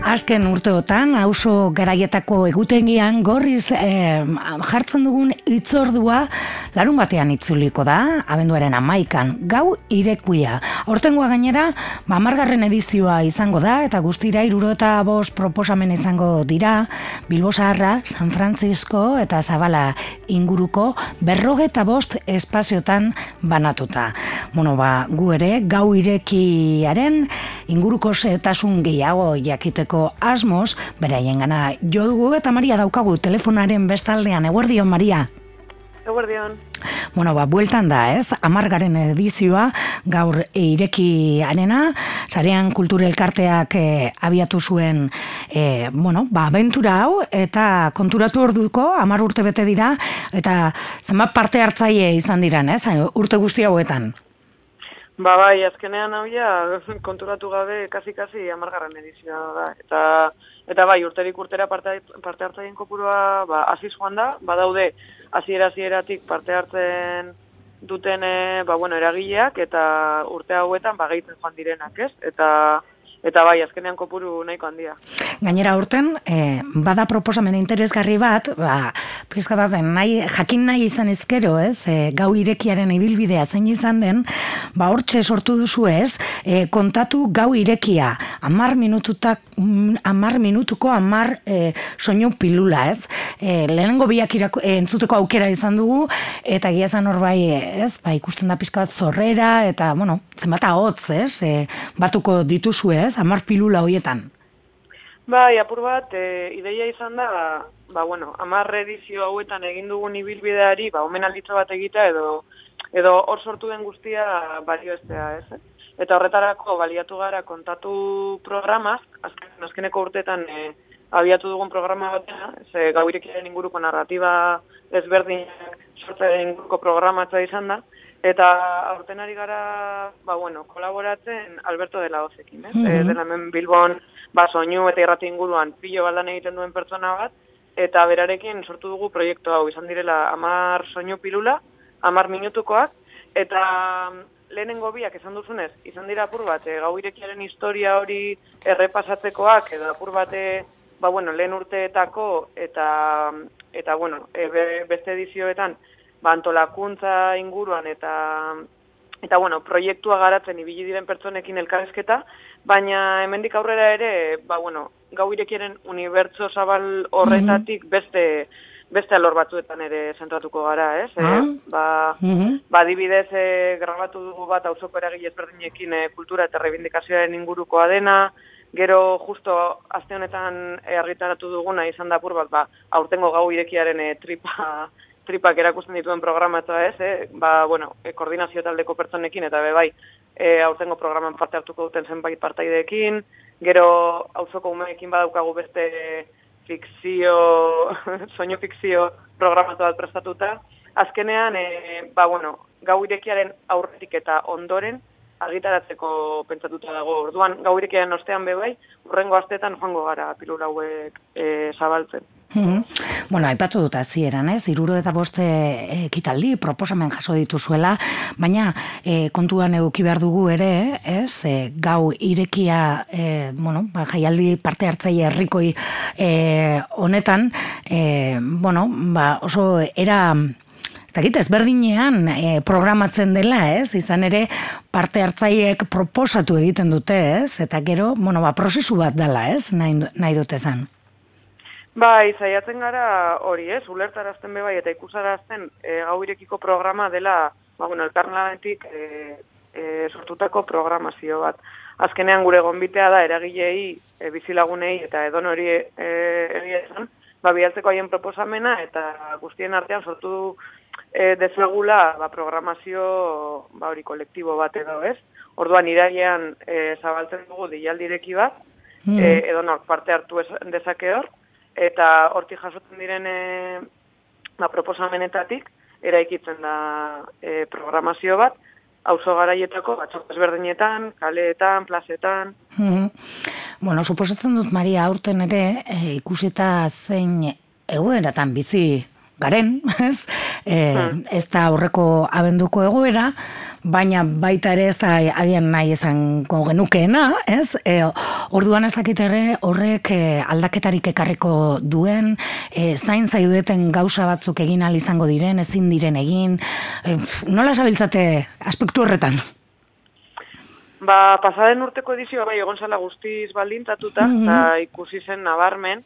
Azken urteotan, auzo garaietako egutengian gorriz eh, jartzen dugun itzordua larun batean itzuliko da, abenduaren amaikan, gau irekuia. Hortengoa gainera, mamargarren edizioa izango da, eta guztira iruro eta bost proposamen izango dira, Bilbo Zaharra, San Francisco eta Zabala inguruko berrogeta bost espaziotan banatuta. Bueno, ba, gu ere, gau irekiaren inguruko zetasun gehiago jakiteko asmoz, beraien gana jo dugu eta Maria daukagu telefonaren bestaldean, eguerdion Maria? Eguerdion. Bueno, ba, bueltan da, ez? Amargaren edizioa, gaur ireki arena, zarean kulturelkarteak e, abiatu zuen, e, bueno, ba, aventura hau, eta konturatu orduko, amar urte bete dira, eta zenbat parte hartzaile izan diran, ez? Urte guzti hauetan. Ba, bai, azkenean hau ja, konturatu gabe, kasi-kasi amargarren edizioa da. Eta, eta bai, urterik urtera parte, parte hartzaien kopurua, ba, aziz joan da, badaude, aziera-azieratik parte hartzen duten, eh, ba, bueno, eragileak, eta urte hauetan, ba, joan direnak, ez? Eta, Eta bai, azkenean kopuru nahiko handia. Gainera urten, e, bada proposamen interesgarri bat, ba, pizka bat nahi, jakin nahi izan ezkero, ez, e, gau irekiaren ibilbidea zein izan den, ba, hortxe sortu duzu ez, e, kontatu gau irekia, amar minututak, mm, amar minutuko amar e, soinu pilula, ez, e, lehenengo biak irako, e, entzuteko aukera izan dugu, eta gia zan hor bai, ez, ba, ikusten da pizka bat zorrera, eta, bueno, zenbat hotz, ez, e, batuko dituzu, ez, ez, amar pilula hoietan? Bai, apur bat, e, ideia izan da, ba, bueno, amar edizio hauetan egin dugun ibilbideari, ba, omen bat egitea edo edo hor sortu den guztia balio ez? Eta horretarako baliatu gara kontatu programaz, azken, azkeneko urtetan e, abiatu dugun programa batena, ze gau inguruko narratiba ezberdinak sortzen inguruko programatza izan da, Eta aurten ari gara, ba, bueno, kolaboratzen Alberto de la Ozekin, eh? Mm -hmm. dela hemen Bilbon, ba, soinu eta irrati inguruan pilo baldan egiten duen pertsona bat, eta berarekin sortu dugu proiektu hau, izan direla amar soinu pilula, amar minutukoak, eta mm, lehenengo biak esan duzunez, izan dira apur bat, e, gau irekiaren historia hori errepasatzekoak, edo apur bate, ba, bueno, lehen urteetako, eta, mm, eta bueno, e, beste edizioetan, bantolakuntza inguruan eta eta bueno, proiektua garatzen ibili diren pertsonekin elkarrezketa, baina hemendik aurrera ere, ba bueno, gau irekiaren unibertso zabal horretatik mhm. beste beste alor batzuetan ere zentratuko gara, ez? Ah. ba, mm ba dibidez e, grabatu dugu bat auzoko eragile ezberdinekin e, kultura eta reivindikazioaren ingurukoa dena, gero justo aste honetan e, argitaratu duguna izan da pur bat, ba, aurtengo gau irekiaren e, tripa tripak erakusten dituen programatza ez, eh? ba, bueno, e, koordinazio taldeko pertsonekin, eta be bai, e, aurtengo programan parte hartuko duten zenbait partaideekin, gero auzoko umeekin badaukagu beste fikzio, soinu fikzio programatu bat prestatuta, azkenean, e, ba, bueno, gau irekiaren aurretik eta ondoren, argitaratzeko pentsatuta dago. Orduan, gau irekiaren ostean be bai, urrengo astetan joango gara pilura hauek e, zabaltzen. Mm Bueno, aipatu dut azieran, ez? Iruro eta boste e, kitaldi, proposamen jaso dituzuela, baina e, kontuan eduki behar dugu ere, ez? E, gau irekia, e, bueno, ba, jaialdi parte hartzaile herrikoi e, honetan, e, bueno, ba, oso era... Gita, ezberdinean e, programatzen dela, ez? Izan ere, parte hartzaiek proposatu egiten dute, ez? Eta gero, bueno, ba, prozesu bat dela, ez? Nahi, nahi dute zan. Bai, zaiatzen gara hori, ez, ulertarazten bebai eta ikusarazten e, gau irekiko programa dela, ba, bueno, elkarlanetik e, e, sortutako programazio bat. Azkenean gure gonbitea da eragilei, e, bizilagunei eta edon hori e, egia esan, ba, bialtzeko haien proposamena eta guztien artean sortu e, dezagula ba, programazio ba, hori kolektibo bat edo, ez? Orduan irailean e, zabaltzen dugu dialdireki bat, mm. e, edo parte hartu dezake hor, eta hortik jasotzen diren e, ba, proposamenetatik eraikitzen da e, programazio bat, auzo garaietako batxok ezberdinetan, kaleetan, plazetan. Mm Bueno, suposatzen dut Maria aurten ere e, ikusita zein egueratan bizi garen, ez? E, hmm. Ez da horreko abenduko egoera, baina baita ere ez da agian nahi izango genukeena, ez? E, orduan ez dakit ere horrek e, aldaketarik ekarriko duen, e, zain zaideten gauza batzuk egin al izango diren, ezin diren egin, e, nola sabiltzate aspektu horretan? Ba, pasaren urteko edizioa bai egon zala guztiz baldintatuta, mm eta ikusi zen nabarmen,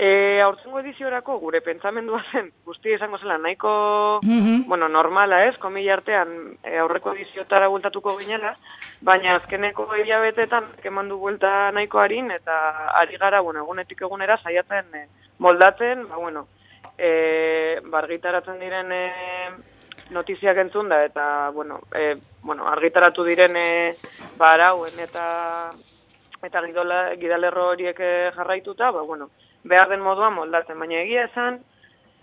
E, aurtengo ediziorako gure pentsamendua zen guzti izango zela nahiko mhm. bueno, normala ez, komila artean e, aurreko ediziotara bultatuko ginela, baina azkeneko hilabetetan keman du buelta nahiko harin eta ari gara, bueno, egunetik egunera saiatzen e, moldatzen, ba, bueno, e, bargitaratzen diren e, notiziak entzun da, eta, bueno, e, bueno argitaratu diren e, barauen eta eta gidola, gidalerro horiek e, jarraituta, ba, bueno, behar den moduan moldatzen, baina egia esan,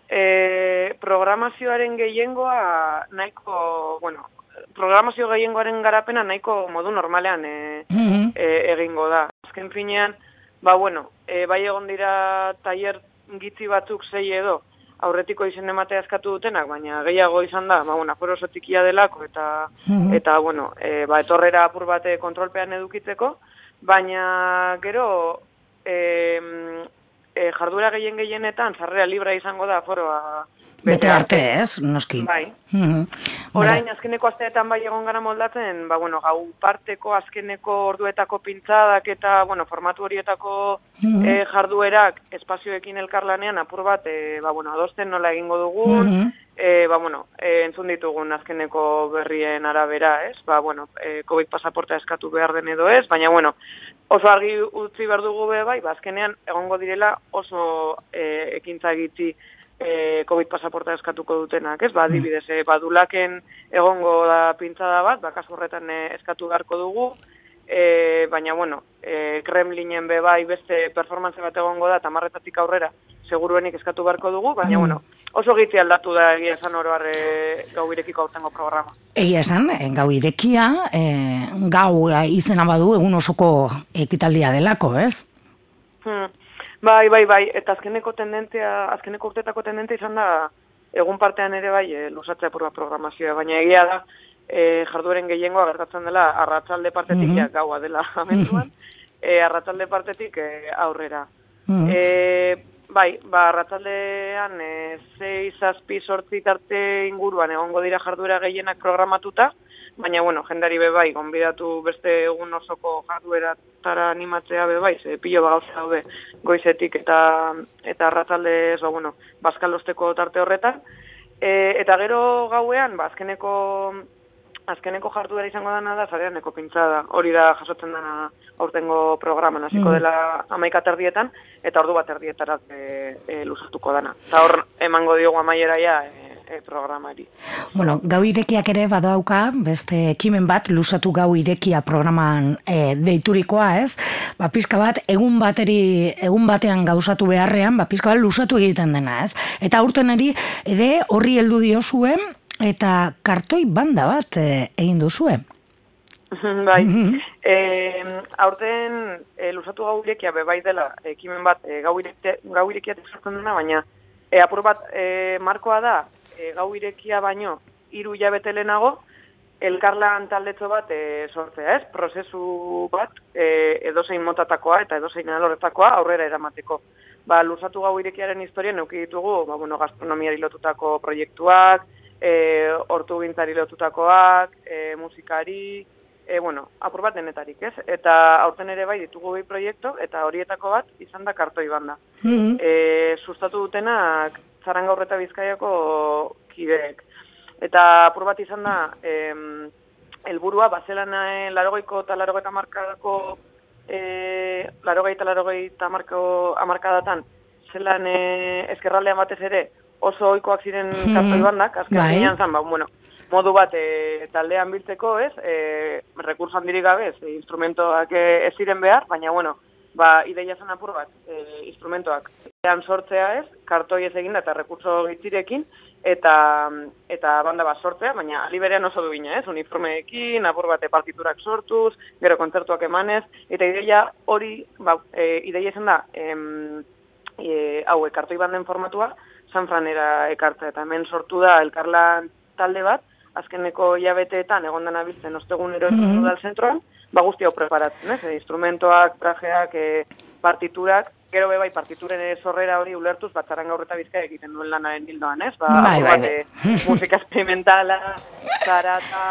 e, programazioaren gehiengoa nahiko, bueno, programazio gehiengoaren garapena nahiko modu normalean e, e, egingo da. Azken finean, ba bueno, e, bai egon dira tailer gitzi batzuk zei edo, aurretiko izen ematea eskatu dutenak, baina gehiago izan da, ba, bueno, aforo tikia delako, eta, eta bueno, e, ba, etorrera apur bate kontrolpean edukitzeko, baina gero, e, e, jarduera gehien gehienetan sarrera libra izango da foroa bete arte, ez, noski. Bai. Mm Orain azkeneko asteetan bai egon gara moldatzen, ba bueno, gau parteko azkeneko orduetako pintzadak eta bueno, formatu horietako mm jarduerak espazioekin elkarlanean apur bat e, ba bueno, adosten nola egingo dugun. E, ba, bueno, e, entzun ditugun azkeneko berrien arabera, ez? Ba, bueno, e, COVID pasaporta eskatu behar den edo ez, baina, bueno, oso argi utzi behar dugu be bai, ba, azkenean egongo direla oso e, ekintza egitzi e, COVID pasaporta eskatuko dutenak, ez? Ba, mm. adibidez, e, badulaken egongo da pintzada bat, ba, kasu horretan e, eskatu beharko dugu, e, baina, bueno, e, Kremlinen be bai beste performance bat egongo da, tamarretatik aurrera, seguruenik eskatu beharko dugu, baina, mm. bueno, oso gitzi aldatu da egia esan oro arre gau irekiko aurtengo programa. Egia esan, eh, gau irekia, e, gau izena badu egun osoko ekitaldia delako, ez? Hmm. Bai, bai, bai, eta azkeneko tendentzia, azkeneko urtetako tendentzia izan da, egun partean ere bai, e, lusatzea purba programazioa, baina egia da, e, jardueren gehiengoa gertatzen dela, arratzalde partetik, mm gaua dela amentuan, e, arratzalde partetik e, aurrera. Mm Bai, ba, ratzaldean e, zei zazpi sortzi tarte inguruan egongo dira jarduera gehienak programatuta, baina, bueno, jendari bebai, gonbidatu beste egun osoko jarduera tara animatzea bebai, ze pilo bagauza daude goizetik eta eta ratzalde, zo, bueno, bazkalosteko tarte horretan. E, eta gero gauean, ba, azkeneko azkeneko jartu izango dana da, zarean neko da. Hori da jasotzen dana aurtengo programan, hasiko mm. dela amaika terdietan, eta ordu bat erdietarat e, e, lusatuko dana. Eta hor, emango diogu amaiera ja, e, e, programari. Bueno, gau irekiak ere badauka, beste ekimen bat, lusatu gau irekia programan e, deiturikoa, ez? Ba, pizka bat, egun bateri, egun batean gauzatu beharrean, ba, pizka bat lusatu egiten dena, ez? Eta urten ere, horri heldu diozuen, eta kartoi banda bat e, egin duzue. bai, e, aurten e, lusatu gau irekia bebai dela ekimen bat e, gau, ireke, gau irekia dena, baina e, apur bat e, markoa da e, gau irekia baino hiru jabete lehenago elkarlan taldetxo bat e, sortzea, ez? Prozesu bat e, edozein motatakoa eta edozein alorretakoa aurrera eramateko. Ba, lusatu gau irekiaren historia neuki ditugu, ba, bueno, gastronomiari lotutako proiektuak, e, ortu gintzari lotutakoak, e, musikari, e, bueno, apur bat denetarik, ez? Eta aurten ere bai ditugu bi proiektu, eta horietako bat izan da kartoi banda. Mm e, sustatu dutenak zaranga horreta bizkaiako kideek. Eta apur bat izan da, em, elburua, bazelan e, larogeiko eta larogeita markadako, e, larogeita larogeita amarkadatan, zelan e, ezkerraldean batez ere, oso ohikoak ziren hmm. kartoi bandak, azken bai. zan, ba, bueno, modu bat e, taldean biltzeko, ez, e, rekursan diri gabe, ez, e, instrumentoak ez ziren behar, baina, bueno, ba, ideia zan apur bat, e, instrumentoak ean sortzea ez, kartoi ez egin eta rekurso gitzirekin, eta eta banda bat sortzea, baina aliberean oso duina, ez, uniformeekin, apur bat partiturak sortuz, gero kontzertuak emanez, eta ideia hori, ba, e, ideia izan da, em, e, hau, kartoi banden formatua, San Franera ekartza, eta hemen sortu da elkarlan talde bat, azkeneko jabeteetan egon dena bizten ostegunero mm -hmm. udal zentroan, ba guzti hau preparatzen, ez? E, instrumentoak, trajeak, e, partiturak, gero bai partituren sorrera hori ulertuz batzaran gaur eta bizka egiten duen lanaren bildoan, ez? Ba, bai, bai, bai. musika experimentala, zara eta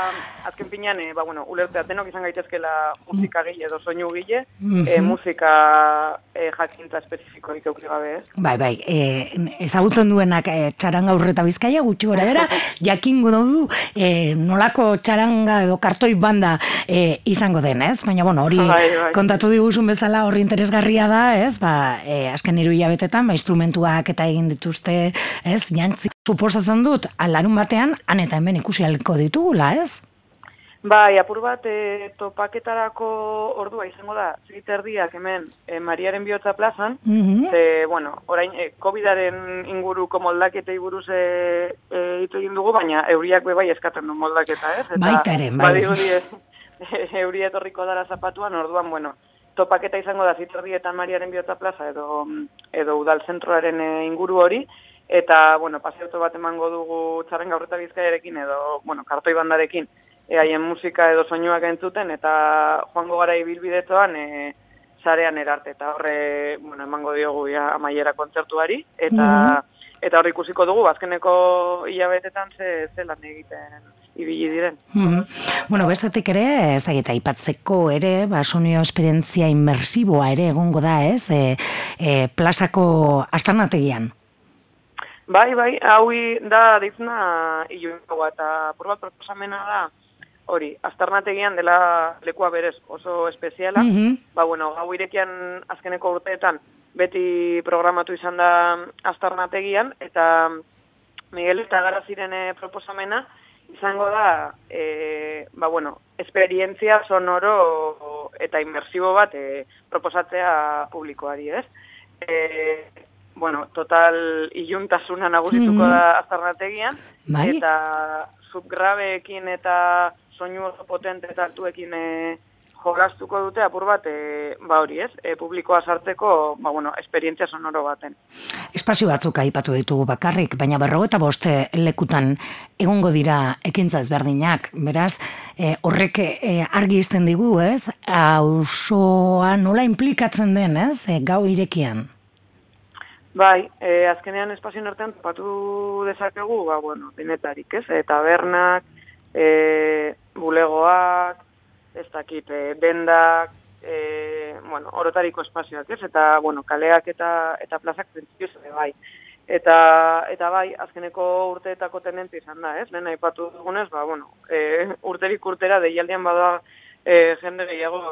azken pinean, ba, bueno, ulertzea denok izan gaitezkela musika gile edo soinu gile, mm -hmm. musika e, jakintza espezifiko ikaukri gabe, ez? Bai, bai, e, ezagutzen duenak e, txaranga aurreta bizkaia, gutxi gora bera, jakingo dugu e, nolako txaranga edo kartoi banda e, izango den, ez? Baina, bueno, hori bai, bai. kontatu diguzun bezala horri interesgarria da, ez? Ba, e, azken hiru hilabetetan, ba, instrumentuak eta egin dituzte, ez, jantzi. Suposatzen dut, alarun batean, han eta hemen ikusi aliko ditugula, ez? Bai, apur bat, e, topaketarako ordua izango da, ziterdiak hemen e, Mariaren bihotza plazan, mm -hmm. ze, bueno, orain, e, COVID-aren inguruko moldaketa buruz e, e, egin dugu, baina euriak bai eskatzen du moldaketa, ez? Eta, Baitaren, bai. Badi, e, euria etorriko dara zapatuan, orduan, bueno, topaketa izango da Ziterdietan Mariaren Biota Plaza edo edo udal zentroaren eh, inguru hori eta bueno, paseoto bat emango dugu txarren gaurreta bizkaiarekin edo bueno, kartoi bandarekin e, haien musika edo soinuak entzuten eta joango gara ibilbidetoan e, sarean erarte eta horre bueno, emango diogu ja amaiera kontzertuari eta mhm. eta hor ikusiko dugu azkeneko hilabetetan ze zelan egiten ibili diren. Mm Bueno, bestetik ere, ez da gita, ipatzeko ere, ba, sonio esperientzia inmersiboa ere egongo da, ez? E, e, plazako astarnategian. Bai, bai, hau da dizna iluinagoa eta probat proposamena da, hori, astarnategian dela lekua berez oso espeziala, mm ba, bueno, hau irekian azkeneko urteetan beti programatu izan da astarnategian, eta Miguel eta gara zirene proposamena, izango da, e, ba, bueno, esperientzia sonoro eta inmersibo bat e, proposatzea publikoari, ez? E, bueno, total iluntasuna nagusituko mm -hmm. da azarrategian, bai? eta subgrabeekin eta soinu potente eta altuekin e, jolastuko dute apur bat, e, ba hori ez, e, publikoa sartzeko, ba bueno, esperientzia sonoro baten. Espazio batzuk aipatu ditugu bakarrik, baina berro eta boste lekutan egongo dira ekintza ezberdinak, beraz, e, horrek e, argi izten digu, ez, hausoa nola implikatzen den, ez, e, gau irekian? Bai, e, azkenean espazio nortean topatu dezakegu, ba, bueno, denetarik, ez, e, tabernak, e, bulegoak, ez dakit, e, dendak, e, bueno, orotariko espazioak, ez? Eta, bueno, kaleak eta eta plazak ere bai. Eta, eta bai, azkeneko urteetako tenente izan da, ez? Lehen aipatu dugunez, ba, bueno, e, urterik urtera deialdian bada e, jende gehiago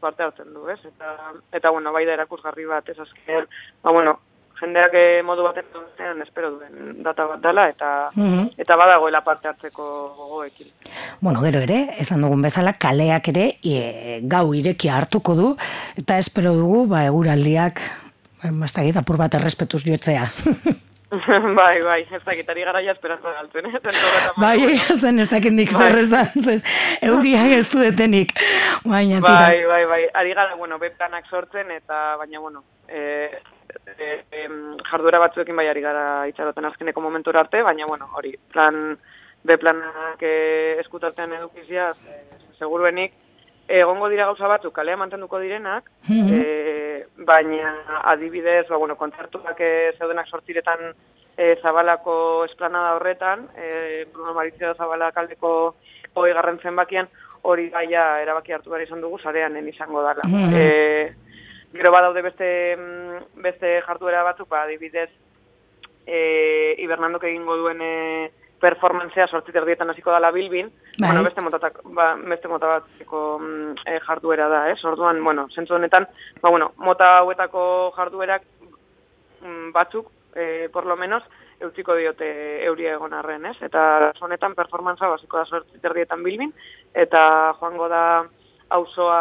parte hartzen du, ez? Eta, eta bueno, bai da erakusgarri bat, ez azkenean, ba, bueno, jendeak eh, modu baten dutean espero duen data bat dela eta mm eta badagoela parte hartzeko gogoekin. Bueno, gero ere, esan dugun bezala kaleak ere e, gau irekia hartuko du eta espero dugu ba eguraldiak basta gita apur bat errespetuz joetzea. bai, bai, ez dakit, ari gara jasperanza galtzen, eh? bai, zen ez dakit nik bai. zerrezan, euriak ez duetenik, baina tira. Bai, bai, bai, ari gara, bueno, beplanak sortzen, eta baina, bueno, eh, e, jarduera batzuekin bai ari gara itxaroten azkeneko momentu arte, baina bueno, hori, plan, be planak e, eskutartean edukizia, e, seguruenik, egongo dira gauza batzuk, kalea mantenduko direnak, e, baina adibidez, ba, bueno, kontzertuak e, zeudenak sortiretan e, zabalako esplanada horretan, e, Bruno Marizio zabalak aldeko hoi garren zenbakian, hori gaia erabaki hartu behar izan dugu, zarean izango dela. Mm Gero badaude beste mm, beste jarduera batzuk, ba, adibidez, e, ibernandok egingo duen e, performantzea sortzit erdietan hasiko dala bilbin, bai. bueno, beste, motatak, ba, beste mota batzeko mm, e, jarduera da, eh? Orduan, bueno, zentzu honetan, ba, bueno, mota hauetako jarduerak mm, batzuk, e, por lo menos, eutziko diote euria egon arren, ez? Eta honetan performantza basiko da sortzit erdietan bilbin, eta joango da auzoa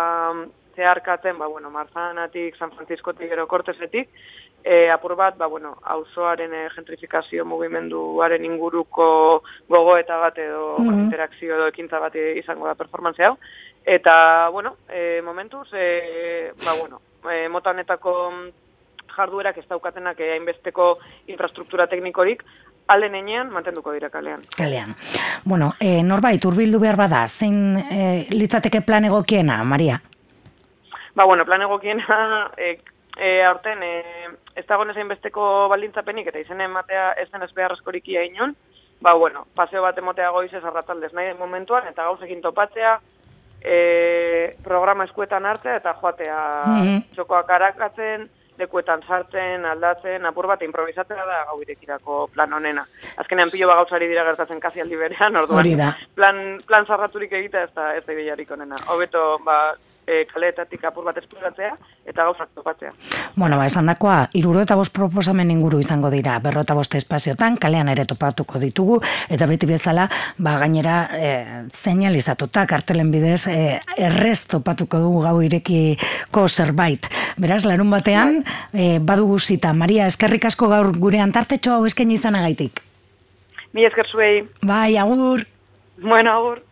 zeharkatzen, ba, bueno, Marzanatik, San Franciscotik, gero Kortesetik, e, apur bat, ba, bueno, auzoaren e, gentrifikazio mugimenduaren inguruko gogo eta bat edo mm interakzio edo ekintza bat izango da performance hau. Eta, bueno, e, momentuz, e, ba, bueno, e, mota honetako jarduerak ez daukatenak eh, hainbesteko infrastruktura teknikorik, alen enean mantenduko dira kalean. Kalean. Bueno, e, norbait, urbildu behar bada, zein e, litzateke plan egokiena, Maria? Ba, bueno, plan egokiena, e, e, aurten, e, ez dago nezain besteko baldintzapenik, eta izenen matea ez den ez beharrezkorik ia inon, ba, bueno, paseo bat emotea goizez arrataldez nahi den momentuan, eta gauzekin topatzea, e, programa eskuetan hartzea, eta joatea mm -hmm. txokoak arakatzen, lekuetan sartzen, aldatzen, apur bat improvisatzea da gau irekirako plan honena. Azkenean pilo bagautzari dira gertatzen kasi aldi berean, orduan plan, plan zarraturik egita ez da ez da ibilarik honena. Hobeto, ba, e, kaleetatik apur bat esploratzea eta gauzak topatzea. Bueno, ba, esan dakoa, iruro eta bost proposamen inguru izango dira, berro eta bost espaziotan, kalean ere topatuko ditugu, eta beti bezala, ba, gainera, e, zeinalizatuta, kartelen bidez, e, errez topatuko dugu gau irekiko zerbait. Beraz, larun batean, e, badugu zita. Maria, eskerrik asko gaur gure antartetxo hau esken izanagaitik. Mi esker zuei. Bai, agur. Bueno, agur.